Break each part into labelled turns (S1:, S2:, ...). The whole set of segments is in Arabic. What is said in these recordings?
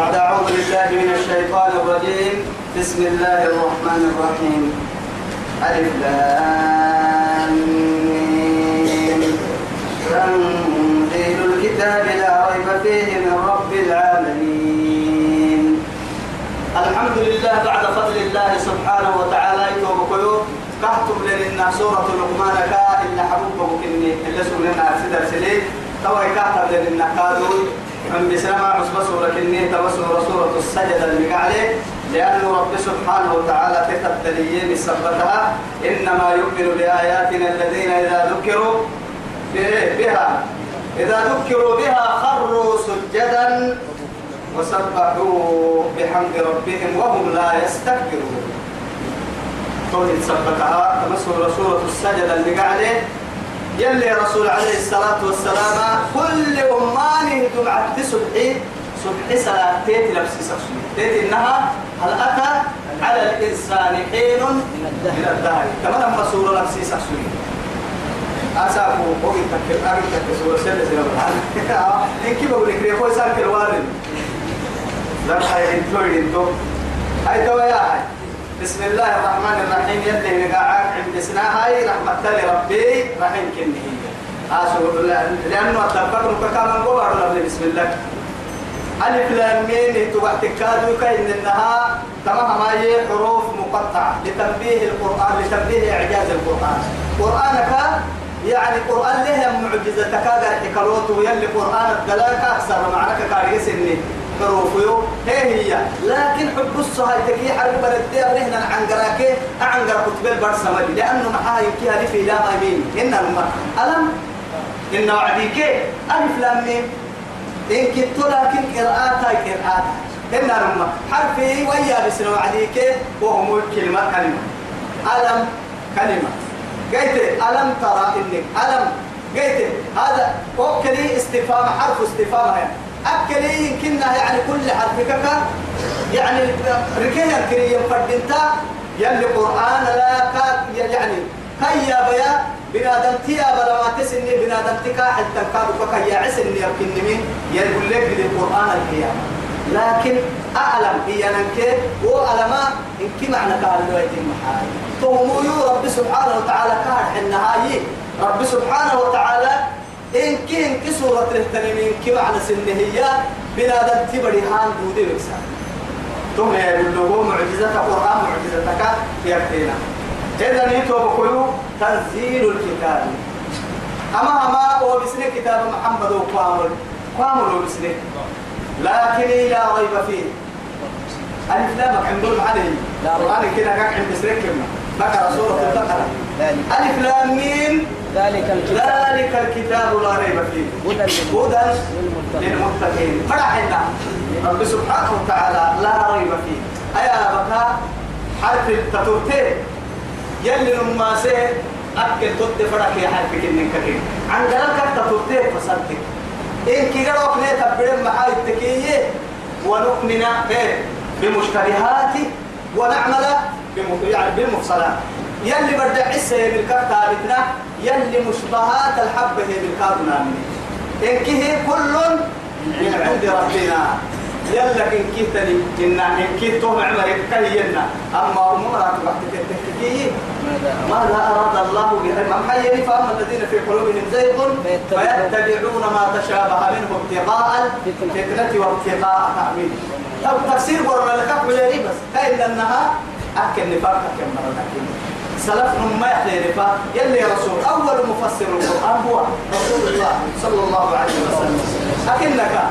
S1: بعد أعوذ بالله من الشيطان الرجيم. بسم الله الرحمن الرحيم. ألف تنزيل الكتاب لا ريب فيه من رب العالمين. الحمد لله بعد فضل الله سبحانه وتعالى يتوب كهتم لنا سورة لقمان كا إلا حبوبه كني إلا سورة سيدر سليم. توا كهتم لنا كادوي. من بسلام عصب سورة كني توا سورة السجدة اللي عليه لأن رب سبحانه وتعالى تتبتلي سبتها. إنما يؤمن بآياتنا الذين إذا ذكروا بها. إذا ذكروا بها خروا سجدا وسبحوا بحمد ربهم وهم لا يستكبرون. قول سبتها تمسوا سورة السجدة اللي قاعدة يلي رسول عليه الصلاة والسلام كل أمانه دمعة صبحي صبحي صلاة تيت لبسي تيت إنها هل أتى على الإنسان حين من الدهر. كما لما سورة لبسي سكسوني أسافو أوكي تكر أوكي تكر سورة سنة سنة بالحال إن كيف أقول لك ريكوي سانك الوالد لا هاي انتوي انتو. هاي توا يا هاي. بسم الله الرحمن الرحيم. يلي نقاعك عند سنا هاي رحمة ربي رحيم كنه. آسو لأنه أتبقى مكاكا من قبر بسم الله. ألف لام ميم توقت كادو كاين إنها تمام ما هي حروف مقطعة لتنبيه القرآن لتنبيه إعجاز القرآن. قرآنك يعني قرآن له معجزة كاغر حكالوت ويلي قرآن الدلاك أكثر معناك كاريس إني حروفه هي هي. لكن حب الصهاي تكي حرب بلدي أبرهنا عنقراك أعنقر كتب البرسمة لأنه معها يمكيها لفي لا مين إن المرء ألم؟ إن وعديك ألف لام ميم. إن كنت لكن قراءات قراءات إن رمى حرفي ويا بسنا وعديك وهم الكلمة كلمة ألم؟ كلمة. قلت ألم ترى إنك. ألم؟ قلت هذا. وكلي استفهام. حرف استفهام أكلي يمكننا يعني كل حرف كك يعني ركيا كريم فردنتا يلي قرآن لا كا يعني هيا بيا. بنادم تيا بلا ما تسني. بنادم تكا حتى كادو كا يا عسني يمكن مين. يقول لك بالقرآن القيامة لكن أعلم هي ننك. إن كي معنى قال له يتم حالي تومو رب سبحانه وتعالى كان النهاية رب سبحانه وتعالى إن كي إن كي سورة التنمين كي معنى سنة هي بنادم تبري هان دودي بكسان ثم يقول له معجزة القرآن معجزتك يكفينا. إذا نيتو بقولوا تنزيل الكتاب. أما أما هو بسنة كتاب محمد وقامل قامل بسنة. لكن لا ريب فيه. ألف لامك عندهم عليه القرآن كده كان عند سنة كلمة بقرة سورة البقرة. ألف لام ميم.
S2: ذلك الكتاب.
S1: ذلك الكتاب لا ريب فيه.
S2: هدى
S1: للمتقين. فرحنا رب سبحانه وتعالى لا ريب فيه. أيا بكا حرف التتورتين يلي نماسي أكل تد فرق يا حرف كنن كتير عن ذلك التتورتين فصلتك إن كي قالوا أكلي تبرم معاي التكية ونؤمن بمشتبهات ونعمل يعني بالمفصلات يلي برجع عسى بالكرتا بتنا يلي مشبهات الحبة هي بالكارنا إن كيه كل من عند ربنا. يلا إن كيتني إن إن كيتهم عمرك كهينا أما أمورك وقت تتكيه ماذا أراد الله بهم أم حيني فأما الذين في قلوبهم زيغ فيتبعون ما تشابه منه ابتغاء الفتنة وابتغاء تأويله. لو تفسير قرر لك بس. كأن أنها أكل نفاق أكل مرة سلفنا ما يحلي يلي رسول أول مفسر القرآن هو رسول الله صلى الله عليه وسلم. أكنك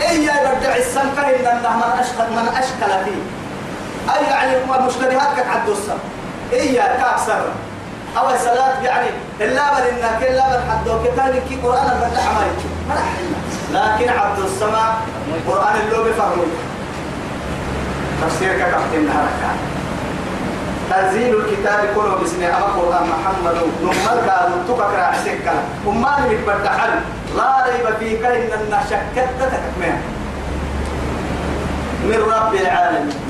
S1: إيه يرجع السمكة إن من أشكل من أشكل فيه. أي يعني مشتبهات كعد السم إيه كأكثر أو الصلاة يعني إلا بل إنك إلا بل حدوك. كان كي قرآن الفتح ما ما لكن عبد السماء قرآن اللو بفهمه تفسير كتبت النهار تنزيل الكتاب كله باسم أما قرآن محمد. نمر كانوا تكرر عسكا وما اللي بتحل لا ريب فيك إن شكت تكمل من رب العالمين.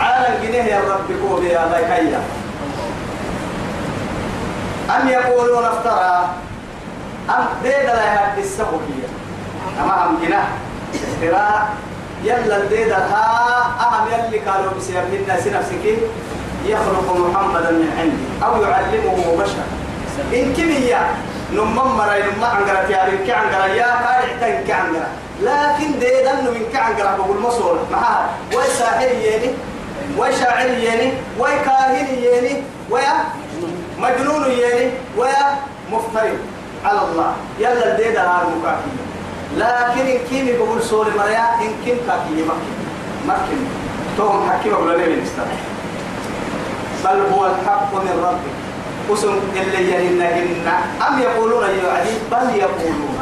S1: عالم جنيه يا رب كوب يا بيكيا أم يقولون افترى. أم ديد لا يهدي السبكية أما أم جناه. افتراء يلا الديدر ها أهم يلي قالوا بسير الناس نفسك. يخلق محمدا من عندي أو يعلمه بشر. إن كمية نمم مرة نمم عنقرة يا ريك عنقرة يا قال احتاج كعنقرة لكن ديدا من كعنقرة بقول مصور معها وساحر يني وشاعر يني وكاهن يني ويا مجنون يني ويا مفتري على الله. يلا الديدا هار مكاكية لكن إن كيمي بقول سوري مريا إن كيم كاكية مكين مكين توهم حكي بقول لي بل هو الحق من ربك قسم اللي يهنهن أم يقولون يعدي بل يقولون.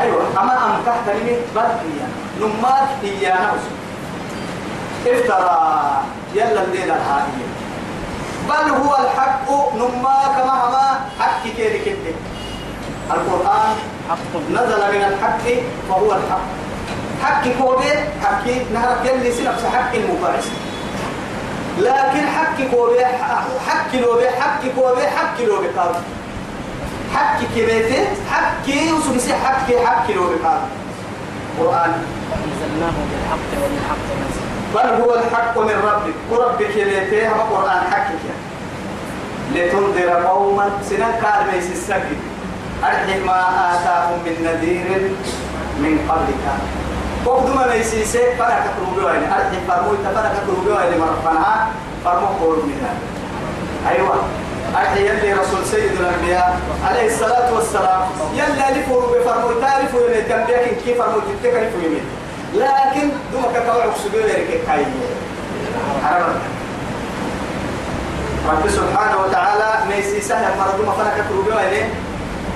S1: أيوة. أما أم تحت لي؟ بل هي. نمات هي نفسه افترى. يلا الليلة الحالية بل هو الحق نما كما هما حق كيري كده. القرآن حق. نزل من الحق فهو الحق. حق كوبي حق نهرك يلي سنفس حق المبارس. لكن حق كوبي حق لوبي حق كوبي حق لوبي قال حق كبيته حق يوسف حق حق لوبي قال قرآن.
S2: أنزلناه بالحق وبالحق نزل.
S1: بل هو الحق من ربك. وربك يليته هم قرآن حقك لتنذر قوما. سنة قال بيس السجد أرحي ما آتاهم من نذير من قبلك. وقدما ميسيسي فلا كتروبي وين أرحي فرموي تفلا كتروبي وين مرفنها فرمو قول من هذا أيوة أرحي يلي رسول سيد الأنبياء عليه الصلاة والسلام يلي لفور بفرموي تعرفوا يلي تنبيك كيف فرموي تتكلفوا يمين لكن دوما كتوعك سبيل يركي كاي رب سبحانه وتعالى ميسي سهل مرضو ما تروبيو إليه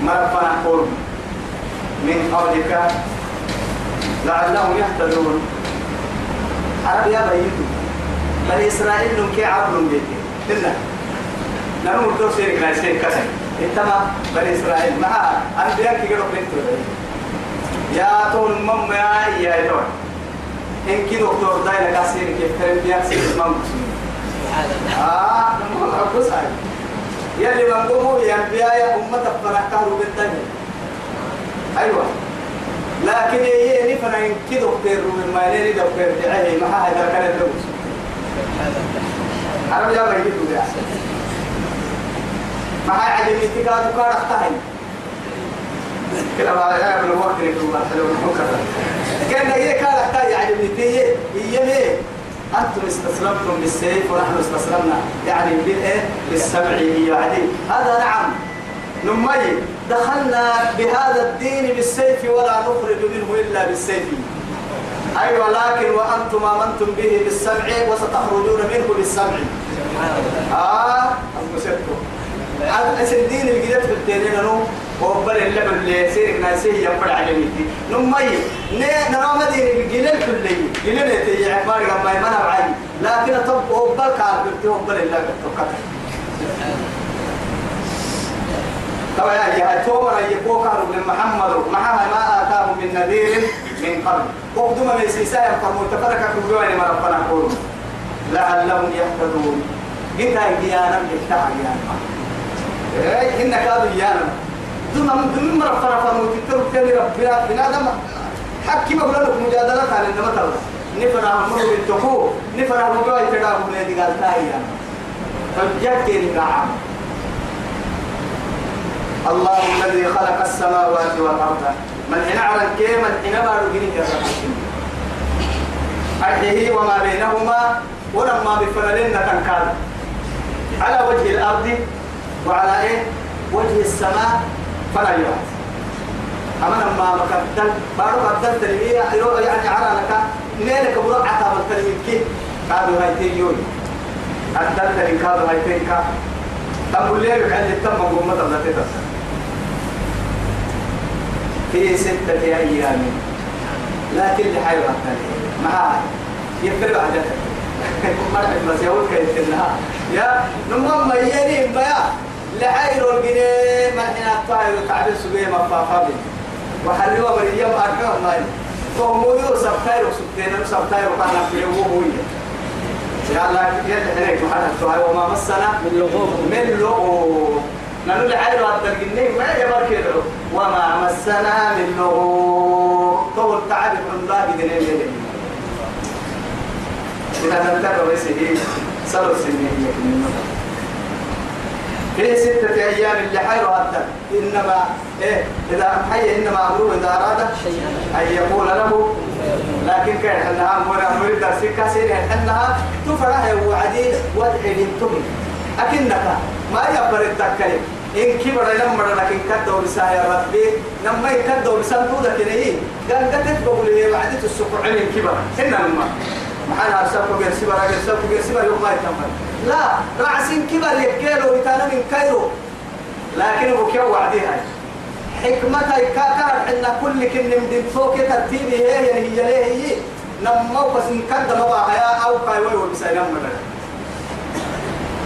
S1: مرض فنك قول من قولك لعلهم يهتدون. عرب يا بيتو بني إسرائيل نمكي عبر بيتي إلا. نمو الدور سيرك لا سيرك كسر إنتما بني إسرائيل. مع أنبياء كي قلوا بنتو يا طول مم يا يا دور إن كي دكتور دايلا كاسير كيف كريم بيان سير مم. آه نمو أبوس هاي يلي من قوموا يا أنبياء يا أمة فرحتها بالدنيا أيوة. لكن هي نفنا إن كي دكتور من ما يلي دكتور دعيه ما هذا كان الدوس عرب يا بيجي يا ما هاي عجبني تكاد كار اختهي كلا ما يا ابن الوقت اللي كنا حلو المكر كأن هي كان اختهي عجبني تي هي ليه أنتم استسلمتم بالسيف ونحن استسلمنا يعني بالإيه؟ بالسمع هي عدي. هذا نعم. نمي. دخلنا بهذا الدين بالسيف ولا نخرج منه إلا بالسيف. أي أيوة ولكن وأنتم آمنتم به بالسمع وستخرجون منه بالسمع. آه المسكتو الدين الجديد في الدين نو وبل اللبن اللي سيرك ناسيه ينفع علميتي نمي نرى مدينة الجلال كلي جلال يتي عمار لما يمنع عادي لكن طب وبل كان قلت وبل اللبن تقطع طبعا يا تومر يبوكر من محمد معها ما آتاه من نذير من قبل. وقدما من سيسا يفهمون تفرك كبيرين ما ربنا قولوا لعلهم يهتدون. جيتا جيانا يفتح جيانا. إيه إنك هذا جيانا. دون دون ما ربنا فرموا تترك تاني ربنا بنا دم حكي ما بقول لك مجادلة عن إنما تلا نفنا هم بالتقو نفنا هم جوا يتدعوا من هذه قال تايا فجأة كيري كعام الله الذي خلق السماوات والأرض. من حين عرن كي من حين بارو جنيه أرضه وما بينهما ولما بفللن تنكاد على وجه الأرض وعلى إيه؟ وجه السماء فلا يوعد أما لما مكتل بارو قدر تلمية يعني عرى لك نيلك برقعة عتاب التلمية كي. قالوا هايتين يوم قدر تلمية قالوا هايتين كا تقول لي بحل التم قومة الله تتسر في ستة أيام. لكن لحيوة معها يفرق بعد مرحب بس يقول كيف يا نمم ميني بيا لحيرو الجنيه ما حين الطائر تعبير سبيه مفافا وحلوا مريم أرحوه ماي فهم يوسف خير وسبتين. خير وكان في هو. يا الله يد حنيك محل الطائر وما مسنا
S2: من لغوب.
S1: من لغوب لحاله هذا الجنين ما يبر كده وما مسنا من لغوب طول تعب الله بدنيا إذا تنتبه بس هي صلوا السنين في ستة أيام اللي حيروا هذا إنما إيه إذا حي إنما أمره إذا أراد أن يقول له لكن كان حنها أمور أمور درسي كاسين حنها تفرح وعدي وادعي للتمي أكنك ما يبر التكلم. إن كبر لما لكن كدوا بسا يا ربي لما يكدوا نقول لك إيه قال قد تقول لي وعدي السكر عين كبر. محل أرسلكم غير سبر غير سبر غير سبر يوم ما يتمر لا رعسين كبر يكيلو يتانا من كيرو لكن هو كيو وعدي هاي. حكمتها كاكار إن كل كن من فوق ترتيبه هي هي هي هي نما بس نكد ما بقى يا أو كاي وي وبساينا مرة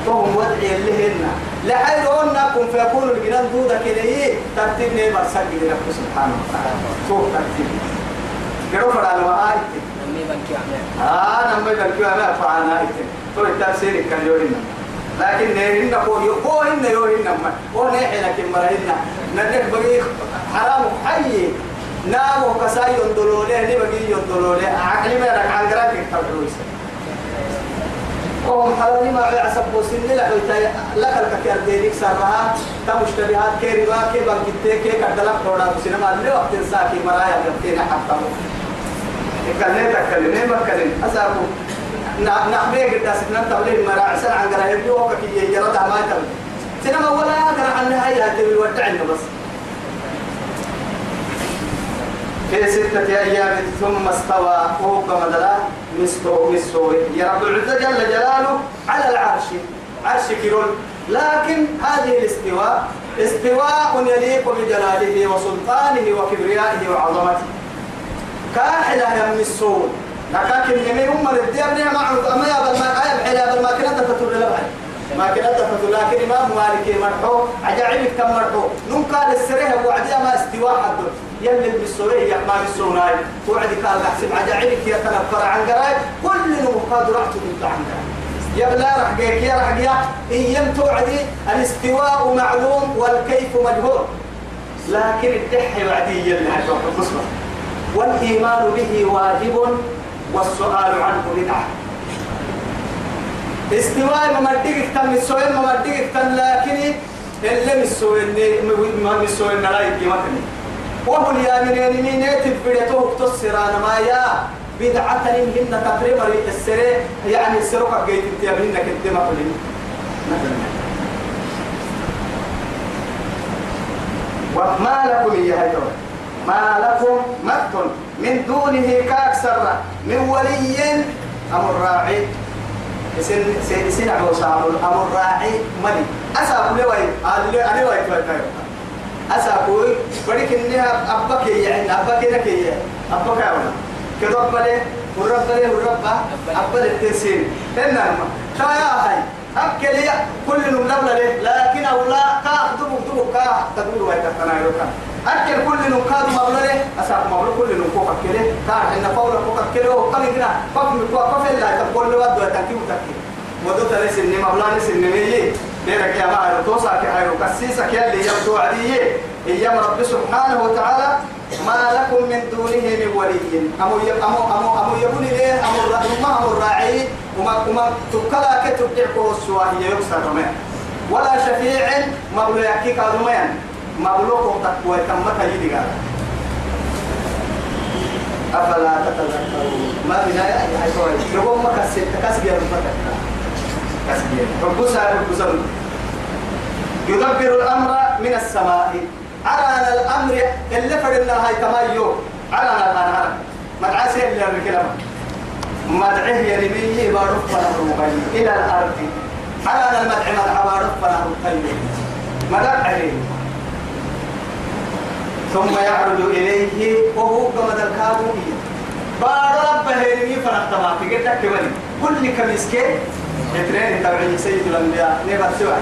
S1: فهم وضعي اللي هنا. قلنا كن فيكون الجنان دودة كده هي ترتيب نيبر سجل لك سبحانه وتعالى فوق ترتيب. قروا وهاي
S2: نمي بنكي عمل
S1: آه نما يبكي أنا فعنا إتن تو التفسير كان يورينا لكن نهينا كو يو هن يورينا ما هو نحن لكن مرهنا نلك بقي حرام حي. نامو كساي يندلوله ني بقي يندلوله عقلي ما لك عن قراك تبعويس وهم حلالي ما عصب وسن. لا لك الكثير دينك سرها. تمشتبهات كيربا كي بنكتة كي كدلك تودا سينما اللي وقت ساكي مرايا. بتينا حتى كلمة كلمة ما كلمة. أسألكم نحمي قد سكنا تبليه مراعسل عن قرا يبدو وقت يجرد ما تبل سينما ولا قرا عن هاي هتبي ودعنا بس. في ستة أيام ثم استوى فوق مدلا مستو مستو يا رب العزة جل جلاله على العرش. عرش كيرول. لكن هذه الاستواء استواء يليق بجلاله وسلطانه وكبريائه وعظمته. كاحلة يم السوء لكن نمي هم الديار نعم أما يا بل ما أيب حلا بل ما كنا تفتر لبعي ما كنا تفتر لكن إمام مالك مرحو عجائب كم مرحو نم قال السريه وعدي ما استواء حد يلي بالسورية ما بالسوناي وعدي قال أحسب عجائب يا تنفر عن قراي كل نم قاد رحت من عن يا بلا رح جيك يا رح جيا إيام توعدي الاستواء معلوم والكيف مجهول. لكن الدحي وعدي يلي القسمة والإيمان به واجب والسؤال عنه بدعة. استواء ممدق تم السؤال ممدق تم لكن اللي مسوين ما مسوين لا يمكن وهو اليامنين من يتب بدته تصيران ما يا بدعة هن تقريبا السري يعني السرقة جيت تيابين كنت ما قلنا وما لكم يا هيدون ما لكم مت من دونه كأكثر من ولي أمر راعي. سن سن سن أبو سامر أمر راعي ملي. أسأل لي وين أنا أنا وين توي أسأل بدك إنها أبك يعني أبك إنك أبك يا ولا كده أبلي ورب لي ورب أبلي التسين إنما شايا هاي. أكل لي كل نملة لكن أولا كأخذ بكتب كأ تقول وين تتنايروكا أكل كل نكاد مبلغ أساق مبلغ كل نكوك كله. كار إن فولا كوك كله وكم كنا فك نكوك كفل لا تقول له ودوا تكيم تكيم ودو تلس إني مبلغ نس إني مية بيرك يا ما توسع كهيرو كسيسة كيالي يبدو عليه إيام رب سبحانه وتعالى ما لكم من دونه من ولي. أمو أمو أمو أمو يبني ليه؟ أمو ما أمو الراعي. وما وما تكلا كتب تعكو السواهي يكسر ولا شفيع مبلغ يحكي كادومين مبلوغ تقوى تمت يدي قال أفلا تتذكرون؟ ما بنا أي حيث يقوم ما كسب كسب يا رب. كسب سار رب. سار يدبر الأمر من السماء. على الأمر اللي فرنا هاي تمايو. على الأنهار مدعسه اللي الكلام مدعه يرميه بارف فنه إلى الأرض. على المدع مدع بارف فنه مدع عليه ثم يعرض إليه وهو قمد الكابوية بار ربه يرمي فنقتما في قدك كمالي كل كمسكي اثنين تبعي سيد الأنبياء. نيبا سوى.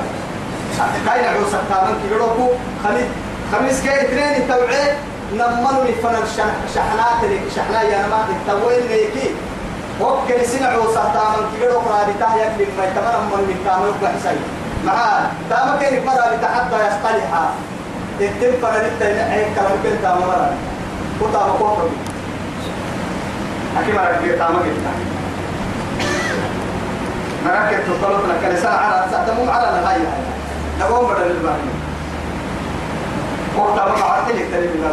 S1: كاين عوسى تامن كيروكو خميس خميس كي اثنين تبعي. نمنوا من فن شحنات شحنا يا ما التوين ليكي. وكل سنة عوسى تامن كيروكو تاهي من ما يتمنى من كامل بحسين. معاه تاما كيف مرة حتى يصطلحها التم فرنت هيك كلام كنت مرة كنت أما كوكب أكيد مرة كبير تاما كنت مرة كنت تطلب لك. لساعة على ساعة مو على نهاية. نقوم بدل الباقي ما عرفت لك تريد من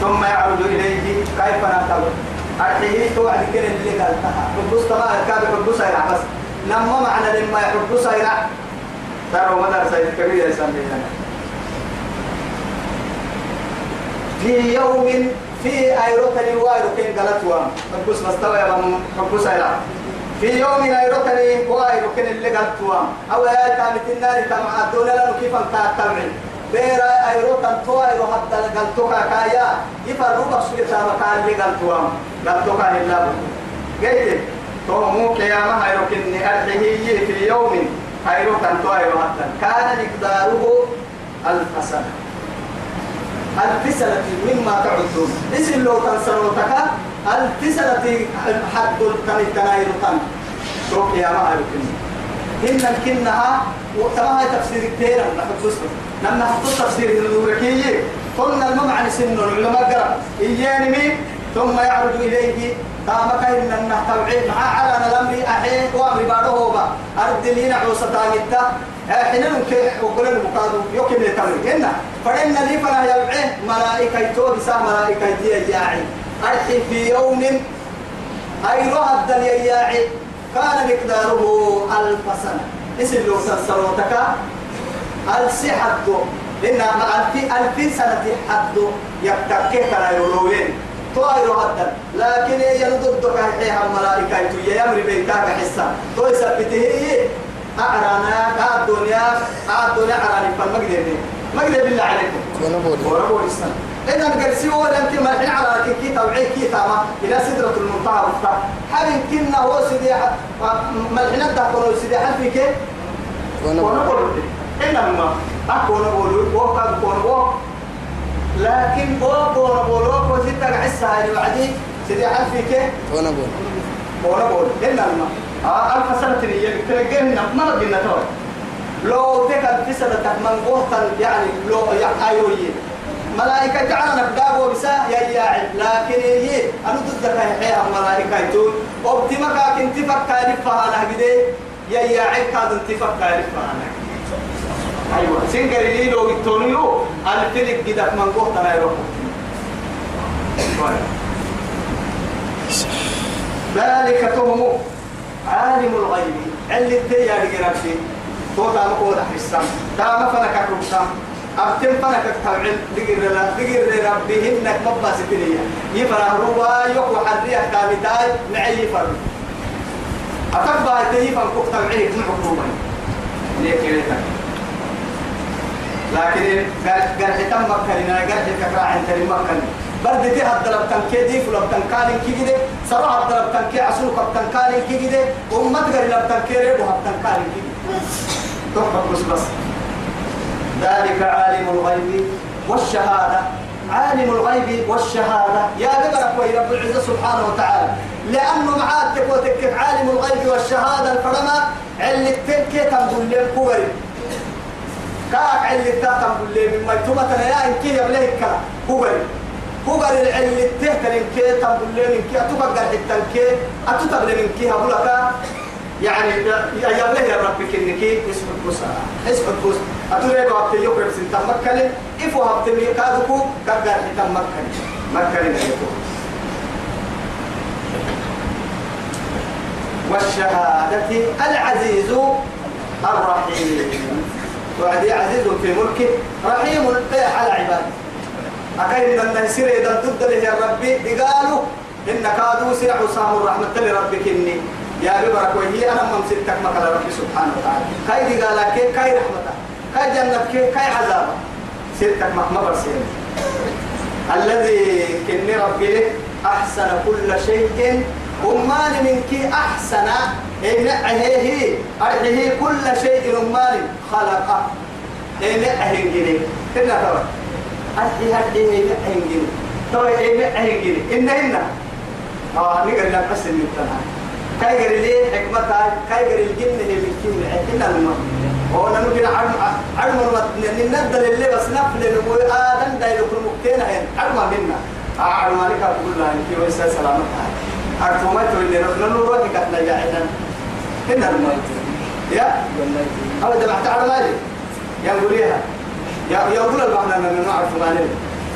S1: ثم يعود إليه كيف نعتبر؟ أرحيه. توعد كده اللي قالتها. حبوس تما كاد حبوس يرع بس. لما لما يحبوس يرع ترى مدرسة كبيرة يسميها في يوم في أيروتني وايرو كين قالتوا حبوس مستوى يا حبوس يرع في يوم أيروتني وايرو كين اللي قالتوا أو يا تامت النار تمع الدولة لأنه كيف أنت تتبعي بيرا أيروتن تو أيرو حتى قالتوا كايا. يفرقوا بسوء تاما كان اللي قالتوا قالتوا كان الله قلت تو مو كياما هيرو كني أرحيه في يوم. هيرو كان تو أيرو حتى كان مقداره ألف سنة. ألف سنة مما تعدون. اسم لو تنسلوتك ألف سنة حد التني تنايرو تن. تو كياما هيرو كني إن كنها وتما تفسير كثير نحط لما حطوا تفسير النوركية قلنا الممعنى سن العلماء قرأ إياني مين؟ ثم يعرج إليه قامك إن النهتوعي مع على الأمر أحين وأمر بعده با. أرد لينا عوسى تاجتا حين نمكن وقل المقادو يمكن لتمر هنا فإن لي فلا يبعي ملائكة توبسا ملائكة يجاعي أرحي في يوم أي رهد الياعي كان مقداره ألف سنة. اسم لو سلسلوتك ألسي حدو إن ألف ألف سنة حدو يبتكي كلا يولوين طائر هدا لكن ينضد كحيها الملائكة يا يمر بيتاك حسا تو يثبته أعرانا قاعد دنيا قاعد دنيا أعراني. فالمقدر مقدر بالله عليكم. وربو السنة إن القرسي هو أنت ملحين على كي توعي كي تاما. إلى سدرة المنتهى وفتح حبين كنا هو سيدي ملحين الدهقون سيدي حل في كي ونقول إنما أكون بقول وقد كون لكن بو بو بقول وقد ستة حسة هاي وعدي سيدي حل في كي
S3: ونبولي
S1: ونقول إنما آه ألف سنة هي تلقينا ما بدنا توي لو تك في سنة من قوة يعني لو يعني أيوه ملائكة جعلنا بدابو بسا يا ياعي لكن هي أنا ضدك هي ملائكة تقول وبتمك كنت فكر فها نهجدي يا ياعي كاد انت فكر فها أيوة. سنجر لي لو يتونيو الفلك جدك من قوة أنا يروح. ذلك تهم عالم الغيب. اللي تيا رجرتي تو تام كون حسام تام فنك كرسام أبتم فنك تبعل دقير لا دقير ربي. إنك مبا ستنية يفرح روا يقوى حرية كامتاي معي فرق أتبع تيفا كوك تبعيه من حكومة ليك ليك لكن قرح تم مكرنا قرح كفراع انت مكرنا برد دي هاد دلب تنكي دي فلب تنكالين كي جدي سرع تنكي عسلوك هاد تنكالين كي ومت غير لب تنكي ريبو هاد تنكالين كي تحبك بس بس. ذلك عالم الغيب والشهادة. عالم الغيب والشهادة. يا ببرك وي رب العزة سبحانه وتعالى. لأنه معاد وتكك عالم الغيب والشهادة الفرما اللي تنكي تنقل لهم كوري كاك علي تاتم بالله من ميتومة يا إن كي يبليه كلا كوري كوري العلي تهتل إن كي تم بالله من كي أتوقع حتى كي أتوقع من كي هقولك يعني يبليه يا ربك إنك اسمك بوسا اسمك بوسا أتوقع يا ربك يوكر سنتا مكة؟ إفو هبتمي كادوكو كاك حتى مكة. مكة نيتو والشهادة العزيز الرحيم. وعدي عزيز في ملكه رحيم على عباده. أكيد أن نسير إذا ضد له ربي قالوا إن كادوا سرع سام الرحمة لربك إني. يا ببرك وهي أنا من سرتك مكان ربي سبحانه وتعالى. كاي كي كاي رحمته كاي جنتك كاي عذابه سرتك ما برسين الذي كني ربي أحسن كل شيء أمان منك أحسن إن هي هي كل شيء أمان خلقه. إن أهنجني. إن ترى. أهي هدي إن أهنجني. ترى إن أهنجني. إن إن. آه نقول لك بس من تنا كاي غير لي حكمتها كاي غير الجن هي بالكين إن الماء هو أنا نقول عرم عرم ندل اللي بس نفل نقول آدم دايلو كل مكتين هين عرم منا. عرم عليك أقول لها إنك ويسا سلامتها. عرم ما تقول لي نحن نروح كتنا جاعنا إن الماء يا. هذا دمعت على مالي يقول المعنى أننا نعرف ما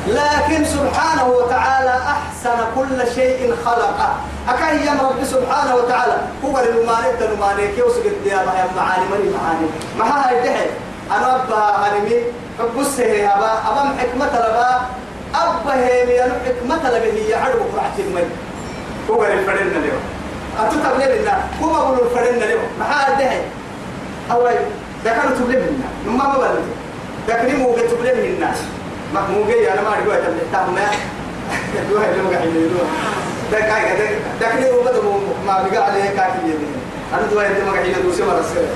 S1: لكن سبحانه وتعالى أحسن كل شيء خلقه. أكاي يا رب سبحانه وتعالى. هو المانك تنمانك يوسف يا معاني؟ مري معاني. ما هاي الدحي أنا أبا هنمي حب السهي أبا أبا حكمة لبا. أبا هي حكمة لبا. هي عدو قرعة المي هو الفرن اليوم. أتتبلي لنا. هو أقول الفرن اليوم. الدحي أوي ده كانوا تبلي منا نما ما بلد ده كني مو بتبلي منا ما مو جاي أنا ما أقول تبلي تام ما. دو هاي لو قاعد يدو ده كاي ده ده كني مو بدو ما بيجا عليه كاكي يدي أنا دو هاي ما قاعد يدو سوى رسالة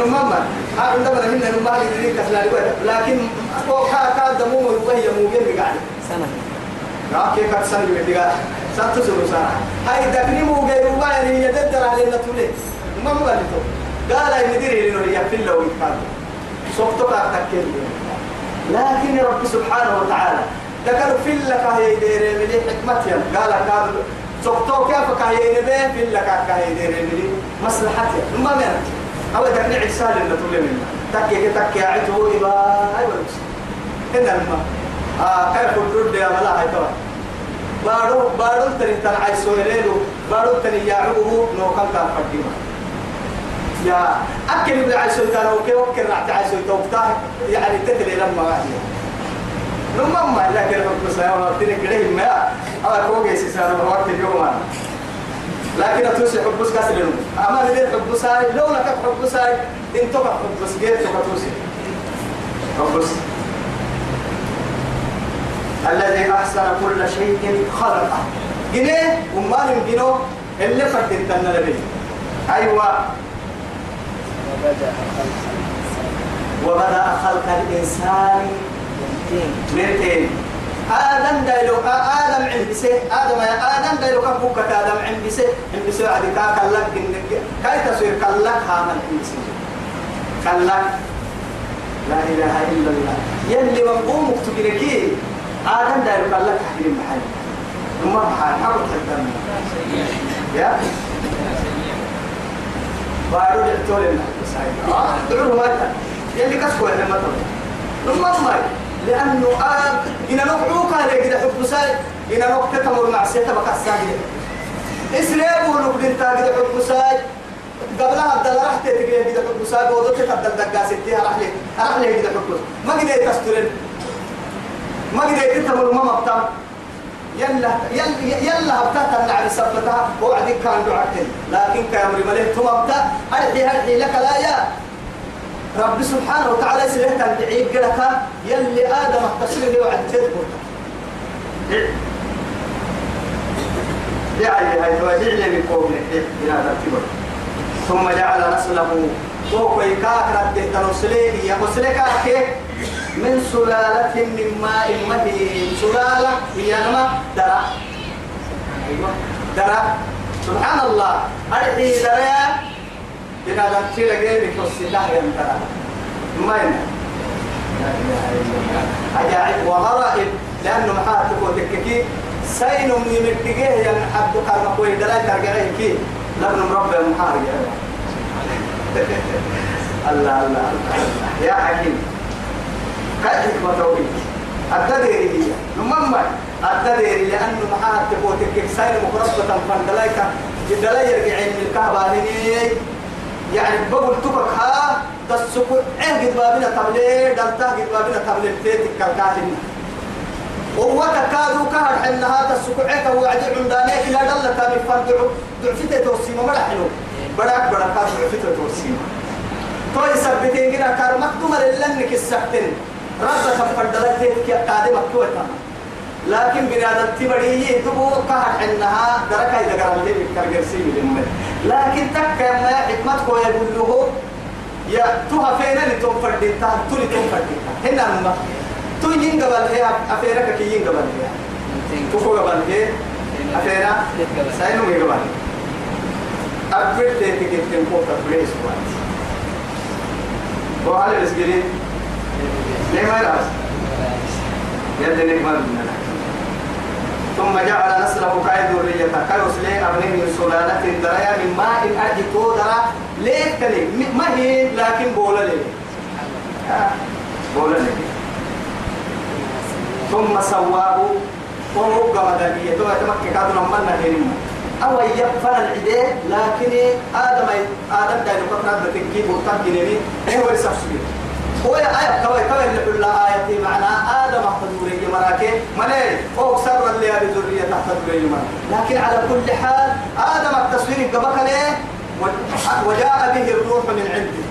S1: نما ما ده بنا هنا نما اللي كسلا لكن هو كا كا دمو وهي مو جاي قاعد
S2: سنة.
S1: لا كيف كتسني بديها ساتو سلو سنة هاي ده كني مو جاي ربع يعني يددر عليه نتولي ما مو قال إن ديري لنو يفل لو يكاد صفتك أتكلم لكن رب سبحانه وتعالى ذكر في لك هي ديري من حكمتهم قال قال صفتك كيف كهي نبي؟ في لك كهي ديري من مصلحتي ما من أو ذكر عسال إن تقول منا تكي تكي عتو إبا أيوة. هنا الماء آه كيف الرد يا ملا هاي طبعا بارو بارو تري تنعي سويلو بارو تري يعوه نو كان كان قديمه يا أكل ابن عيسو كان وكي وكل رعت عيسو توقتاه يعني تتلي لما واحدة لما ما لكن رب سيارة وقتني كده ما أنا كوجي سيارة وقت اليوم أنا لكن أتوسي حبوس كسر لهم أما اللي حبوس هاي؟ لو لك حبوس هاي انتو حبوس جيت تفتوسي حبوس الذي أحسن كل شيء خلقه. جنيه وما نجنو اللي فتن تنلبي أيوة.
S2: وبدأ خلق الإنسان
S1: من تين آدم دايلو آدم عند بسه آدم يا آدم دايلو كفوك آدم عند بسه عند بسه عدي كا كلك إنك كاي تصير كلك هامل عند بسه كلك. لا إله إلا الله. يلي مقوم مكتبينكي آدم دايلو كلك حكيم محل ثم محل حرب الدم يا؟ بارو دكتور لنا آه؟ دعوه ما يلي كسكوا لنا مثلا ثم ما لأنه آه إن نقعوك عليه كده حب ساي إن نقعك تمر مع سيتا بقى الساجد إسرائيل ولو كده كده حب ساي قبلها عبد الله رحت تجي كده حب ساي بودو تقدر دقا ستي راح لي راح لي كده حب ما قدرت تسترن ما قدرت تمر ما مبتم يلا يلا يلا هبتها تنع سبتها. وعدك كان دعتين لكن كامري مليه ثم ابتا هرحي هرحي لك لا يا رب سبحانه وتعالى سلهت أن تعيب قلك يلي آدم اختصر لي وعد تذكر دعي هاي توجع لي من قوم إلى ترتيبه ثم جعل نسله فوق. يكاك رده تنسليه يقسلك أكيد من سلالة من ماء مهين. سلالة هي نما درع أيوة درع سبحان الله أرحي درع بنا ذكر غير تصدق يا ترى ما أجاعب وغرائب. لأنه محاتك وتككي. سين من متجه ين حد كان قوي دلا ترجعين كي لابن مربى محارج الله الله الله. يا حكيم. حكمة توحيد التدري هي نمما التدري لأنه محاتك وتككي سين مقربة فندلايك دلا يرجعين من الكهبانين يعني بقول تبك ها تسكت عين قد بابنا تبلي دلتا قد بابنا تبلي تيتك كالكاتن وتكادوا كهر حنها تسكت عين وعدي عندانيك؟ لا دلتا بفردعو دعفتي توسيما ملحنو بدك بدك دعفتي توسيما توي سبتين كده كار مكتومة للنك السكتن رد تفردلت تيتك قادمة كويتا لكن بنادم تبري تبو كهر حنها دركا إذا قرأ لي بالكرجسي من لكن تك ما حكمتك يقول له يا توها فينا لتوم فرديتا تولي توم فرديتا هنا ما تو ينقبل هي أفيرك كي ينقبل هي تفو قبل هي أفيرا ساينو يقبل أبرد تكتم فوق تبريس وقت وهل الاسجلين ليه ما يلاس يدنك ما بدنا ثم جعل نسله كاي ذرية كيوس لي أبنه من سلالة درايا من ماء أرض تودرا ليه تلي ما هي؟ لكن بولا لي بولا لي ثم سواه. وهو قمدانية تو يتمكن كادو نمنا هينما أو يبفل العداء لكن آدم آدم دايلو كفنا بتنكيب وتنكيني إيه هو يسفسي هو آية كوي كوي اللي كل آية آدم سر اللي هذه ذرية لكن على كل حال آدم التصوير قبك ليه؟ وجاء به الروح من عنده.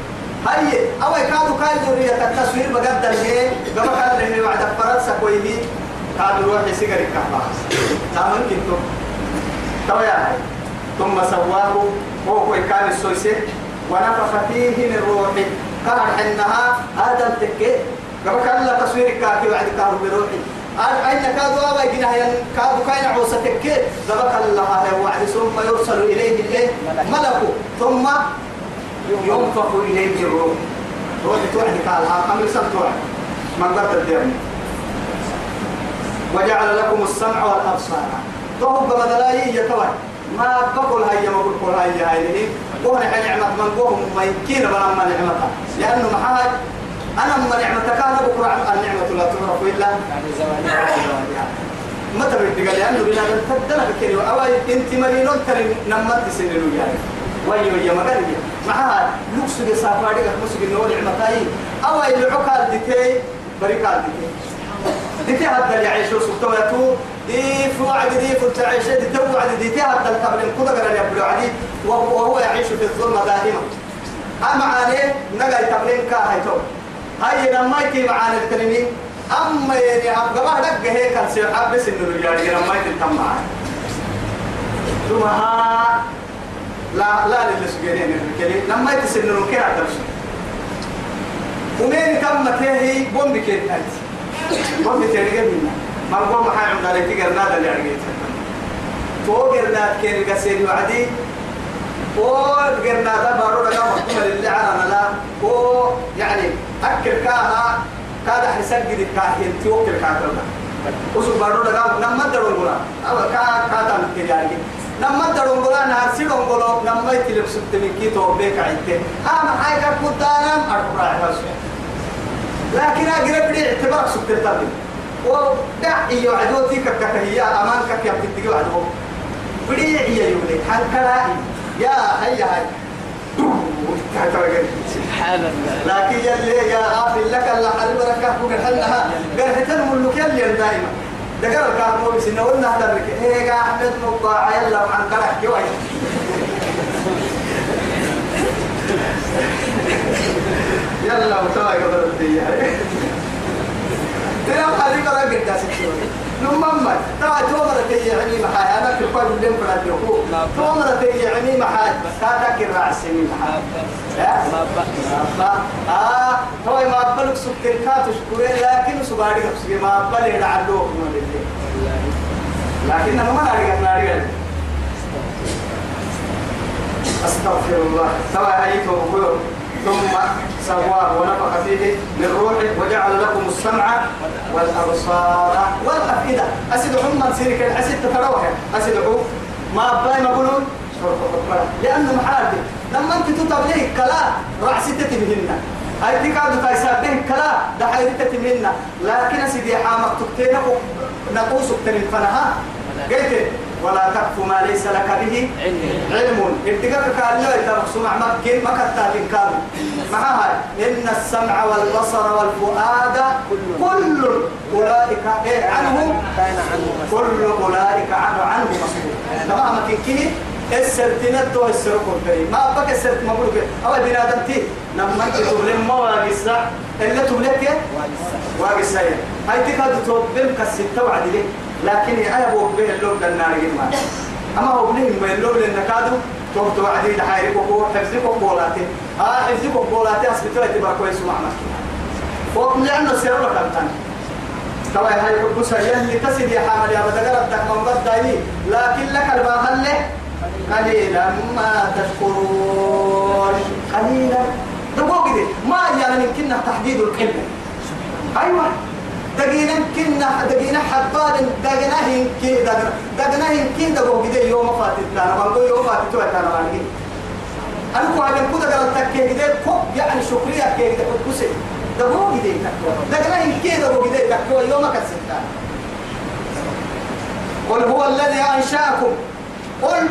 S1: هاي أو كانوا كاي ذرية التصوير بقدر هي قبك اللي وعد فرنسا كويهي قالوا روحي سيجري كحباس تامن كنتم تويا ثم سواه هو كان السويسي ونفخ فيه من روحي قال حنها آدم تكي. قبل كان تصوير كاكي بعد كانوا بروحي. أين كادوا أبا يجينا هي كادوا كاين عوسة تكي. قبل الله وعد ثم يرسل إليه الإيه ملك ثم ينفخ إليه الروح روح توعد قال أمر سب توعد من قدر الدين وجعل لكم السمع والأبصار. توهم بدلاي يتوه ما بقول هيا ما بقول هيا هاي وهنا نعمة من قوم ما يمكن بنا ما نعمتها. لأنه محاج أنا ما نعمتك أنا بكرة النعمة لا تعرف إلا ما تبي تقول لأنه بنا تدنا بكري أو أنت مرينون ترى نمت سنلو يعني ويا ويا ما قال لي. معها لوكس دي سافاري لوكس دي نور نعمتاي أو اللي عقال ديتي بريكال ديتي ديتي هذا اللي يعيشوا سبتويتو دي فوعد دي فوت عيشة دي توعد دي تي هذا القبل كذا قال يا عدي وهو يعيش في الظلمة دائما. أما عليه نجا يتبلين كاهي تو هاي لما يكي معانا الكلمين أما يعني أبغى ما دق هيك السير حبس إنه الرجال لما يكي تم معانا ثم ها لا لا للسجنين الكلمين لما يتسن إنه كي أدرس ومين تم تهي بوم بكيت بوم بتيجي منا ما هو ما حي عند عليك قرنا اللي عرقيت تو قرنا كين قسير وعدي و قرنا ده بارو ده محكومة اللي عنا لا و يعني أكل كاها كاد حسد قد كاهن توكل كاكلنا وسو بارو ده نما درون قلا أو كا كاتا متجاري نما درون قلا نهار سيدون قلو نما يتلب سبتني كي تو بيك عيته أما حاجة كودانا أربعة هالشيء لكن أقرب لي اعتبار سبتني ودع إيو عدوتي ككهية أمانك يا بتدقي عدو بدي إيو يولي حنكلا يا هيا هاي
S2: سبحان الله
S1: لكن يلي يا غافل لك الله حلو ركاه قال تنم اللوك يلي دائما. دقر الكارمو بس إنه قلنا لك إيه يا أحمد مقطع يلا وعن قلق كوي يلا وتلا قبل الدنيا. ترى هذه برا قد سكتوا نمما ترى تومر تي يعني محا أنا في قلب لم برا يقول تومر تي يعني محا كذا كرا سنين محا
S2: ما بقى
S1: ما آه. هو ما بلغ سكر كاتو شكورين لكن سباري كبسي ما بلغ لعلوه لكن ما ناري ناري أستغفر الله. سواء أيته ثم سواه ونفخ فيه من روحه وجعل لكم السمع والأبصار والأفئدة. اسد هم سيرك الأسد تتروح اسد ما باي ما يقولون لأنه محارب لما أنت تطلب ليه كلا راح ستة منهن. هاي دي قاعدة تايساب به كلا ده ستة منهن. لكن سيدي حامك تكتين نقوسك تنين فنها. قلت ولا تقف ما ليس لك به علم. اتقاك قال له إذا مقسوم مكين ما كتابين كامل معها إن السمع والبصر والفؤاد كل أولئك إيه عنه؟ كل أولئك عنه عنه مسؤول تمام؟ كي السرتينات تو السرقون كريم ما بك السرت ما بقولك أو بنادم تي. لما أنت تبلم ما واجسا إلا تبلك واجسا هاي تكاد تبلم كالستة وعد ليه لكن أنا أبو به اللوم للنار جمع أما هو بنهم من اللوم للنكادو تو تو عدي دحيرك وكو حفظك وقولاتي آه حفظك وقولاتي أسبتوا يتبقى كويس ومعنا وقم لأنه سيروا كمتان توا هاي بس يلي تسد يا حامل يا بدر الدك من بداي لكن لك الباهل له قليلا ما تشكرون قليلا. دقوق دي. ما يعني يمكننا تحديد الكلمة أيوة. دقينا كنا دقينا حبال دقينا هنكي دقينا دقينا هنكي دقوق دي يوم فاتت أنا بقول يوم فاتت أنا ما نجي أنا كو عجب كده قال تكيه كده كوب يعني شكريا كيه كده كوب كسي دقوق دي دقينا هنكي دقوق دي تكوا يوم كسرتان قل هو الذي أنشأكم. قل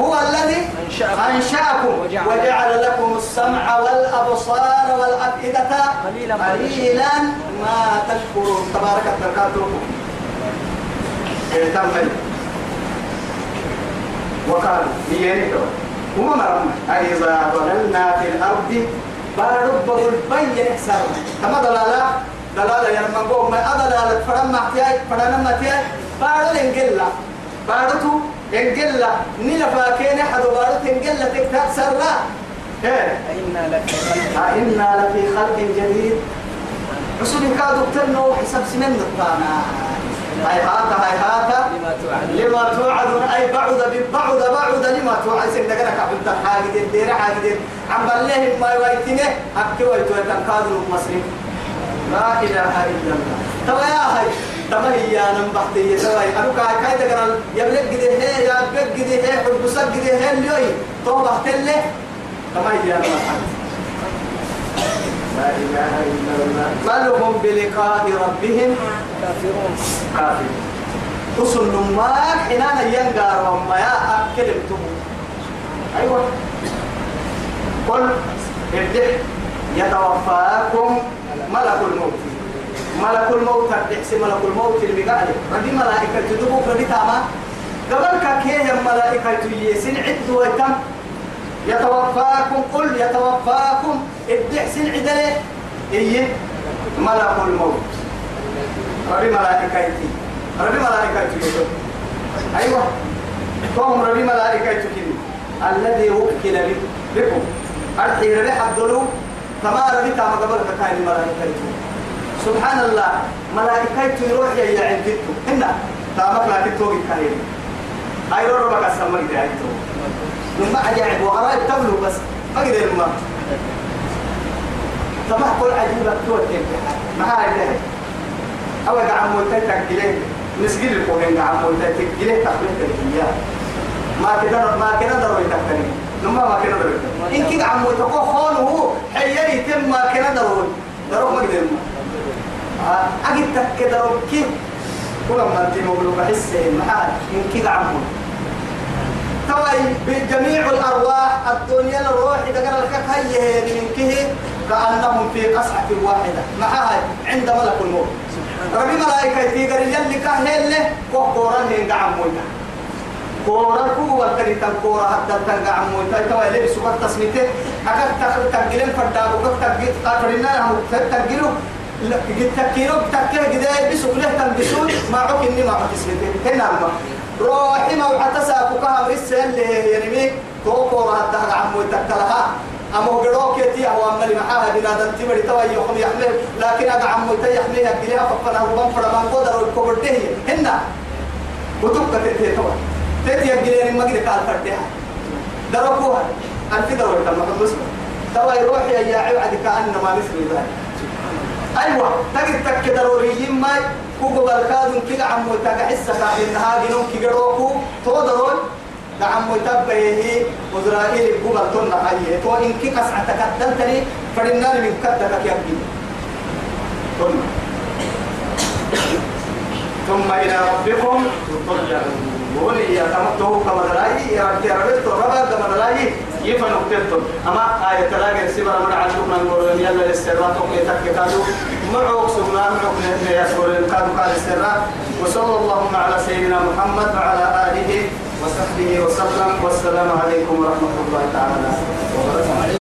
S1: هو الذي
S2: أنشأكم. وجعل-
S1: لكم السمع والأبصار والأفئدة
S2: قليلا ما
S1: تشكرون. تبارك بركاته تم وقالوا هي وما مرمى أإذا ضللنا في الأرض بارب البين إحسان كما دلالة؟ دلالة يرمى قوم ما أدلالة؟ فرما احتياج فرما احتياج بارد إنجلة باردتو إنجلة نيلا فاكين حدو بارد إنجلة تكتاب سرلا إيه؟
S2: إنا لك خلق.
S1: أئنا لفي خلق جديد. رسول كادوا تنو حساب سنين الطانا هاي هاتا هاي هاتا.
S2: لما توعد.
S1: لما توعدون أي بعد بعد بعد لما توعد. سيد دقنا كعبد حاجة الدير حاجة عم بالله ما يويتنه أكي ويتوه تنقادوا المصري لا إله إلا الله. توا يا هاي. تما هي أنا مبحتي توا أنا كاي كاي دقنا يبلغ كده هي يا بيت كده هي حبسك كده هي اليوم تو بحتله تما هي أنا مبحتي لا إله إلا الله. بل هم بلقاء ربهم
S2: كافرون.
S1: كافر تصل نماك حنانا ينقار وما يا أكلم تمو أيوة. قل ابدح يتوفاكم ملك الموت. ملك الموت الدحس ملك الموت اللي قال ردي ملائكة تدبوك ردي تاما قبل كاكيه ملائكة يسن عد ويتم يتوفاكم قل يتوفاكم. الدحس عدلة. إيه؟ ملك الموت. ربي ملائكتي ربي ملائكتي أيوة. فهم ربي ملائكتي الذي وكل بك بكم. أرحي ربي حدلو كما ربي تام قبل كاين ملائكتي سبحان الله ملائكتي يروح يا عندكم هنا تامك لا تتوقي كاين أي ربك أسمى كده أيتو ثم أجاعب وأراد تبلو بس ما قدر ما طبعا كل عجيبة توتين ما هاي أو قاعد موتي تكلين نسجل الكوهين قاعد موتي تكلين تقبل تكلين ما كده ما كده ضروري تكلين نما ما كده ضروري. إن كده عم موتي كو خون هو حيالي تم ما كده ضروري. ضروري ما قدر ما أجد تك ضروري كيف كل ما أنت مغلوب بحس محال إن كده عم موتي توي بجميع الأرواح الدنيا الروح إذا قال لك هي من كه كأنهم في قصعة واحدة. معها عند ملك الموت. ربي ملائكة تيجر يلي كهل له هين قاعد مويتا كورا كو وكري تنكورا حتى تنقع مويتا توي لبس وقت تسميته أكاد تخل تقلين فردا وقت تقيت قاتلنا هم تقلوا تكيرو تكيه قد يلبسوا له تنبسون ما عك إني ما عك اسمته هنا ما. روحي ما وحتسا كوكا مرسل اللي يعني كوكورا حتى قاعد مويتا كلها أما قروك يتي هو أما اللي معاها بنا دنتي مري توا يخم يحمل. لكن أنا عم متى يحملها قلها فقنا ربما فرما قدر الكبر ده هنا. وتبقى تتي توا تتي. قلها ما قد قال فردها دربوها أنت دروا تما حبس توا يروح يا يا عبد كأنما مثل ذلك. أيوة تجد تك ضروري ما كوكو بالكادون كده عم متى حسك إنها جنون كيروكو تو ضروري دعم متبه وزرائيل بوغل تنا حيه تو إن كي قصعة تكتلتني فرنا من كتك يبدي ثم إلى ربكم. ترجعون ولي يتمته كما دلاي يا رب يا رب ربا كما دلاي يفن وقتتم أما آية تلاقي السبر من عشوك من قول يلا الاستراط وقيتك كادو معوك سبنا معوك يسور كادو كاد الاستراط وصلى اللهم على سيدنا محمد وعلى آله وصحبه وسلم. والسلام عليكم ورحمة الله تعالى. وبركاته